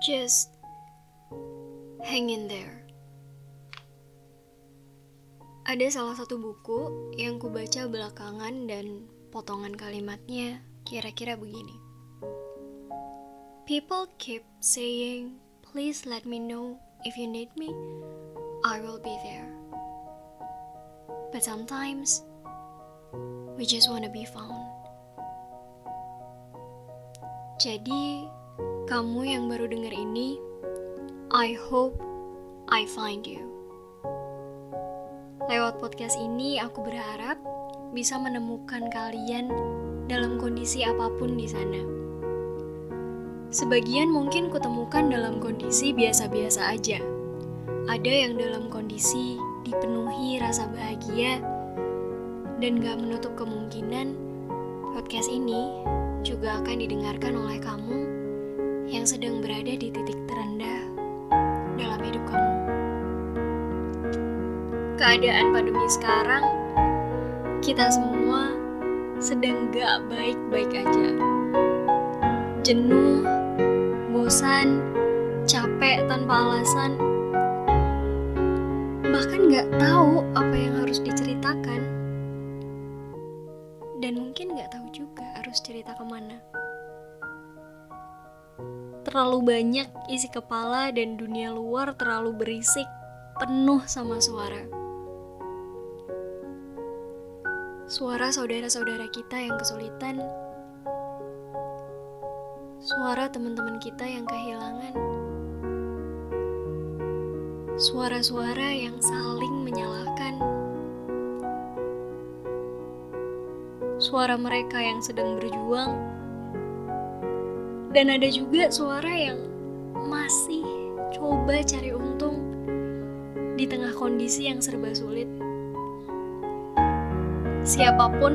Just hang in there. Ada salah satu buku yang ku baca belakangan dan potongan kalimatnya kira-kira begini. People keep saying, please let me know if you need me. I will be there. But sometimes, we just wanna be found. Jadi, kamu yang baru denger ini, I hope I find you. Lewat podcast ini, aku berharap bisa menemukan kalian dalam kondisi apa pun di sana. Sebagian mungkin kutemukan dalam kondisi biasa-biasa aja. Ada yang dalam kondisi dipenuhi rasa bahagia dan gak menutup kemungkinan podcast ini juga akan didengarkan oleh kamu sedang berada di titik terendah dalam hidup kamu. Keadaan pandemi sekarang, kita semua sedang gak baik-baik aja. Jenuh, bosan, capek tanpa alasan, bahkan gak tahu apa yang harus diceritakan. Dan mungkin gak tahu juga harus cerita ke mana terlalu banyak isi kepala dan dunia luar terlalu berisik, penuh sama suara. Suara saudara-saudara kita yang kesulitan, suara teman-teman kita yang kehilangan, suara-suara yang saling menyalahkan, suara mereka yang sedang berjuang dan ada juga suara yang masih coba cari untung di tengah kondisi yang serba sulit. Siapa pun,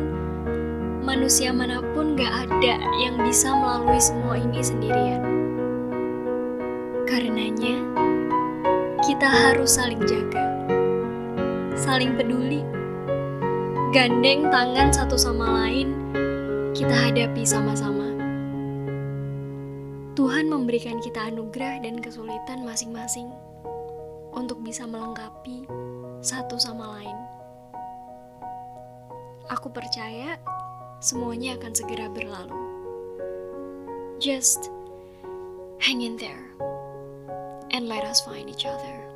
manusia mana pun gak ada yang bisa melalui semua ini sendirian. Karenanya, kita harus saling jaga, saling peduli, gandeng tangan satu sama lain, kita hadapi sama-sama. Tuhan memberikan kita anugerah dan kesulitan masing-masing untuk bisa melengkapi satu sama lain. Aku percaya semuanya akan segera berlalu. Just hang in there and let us find each other.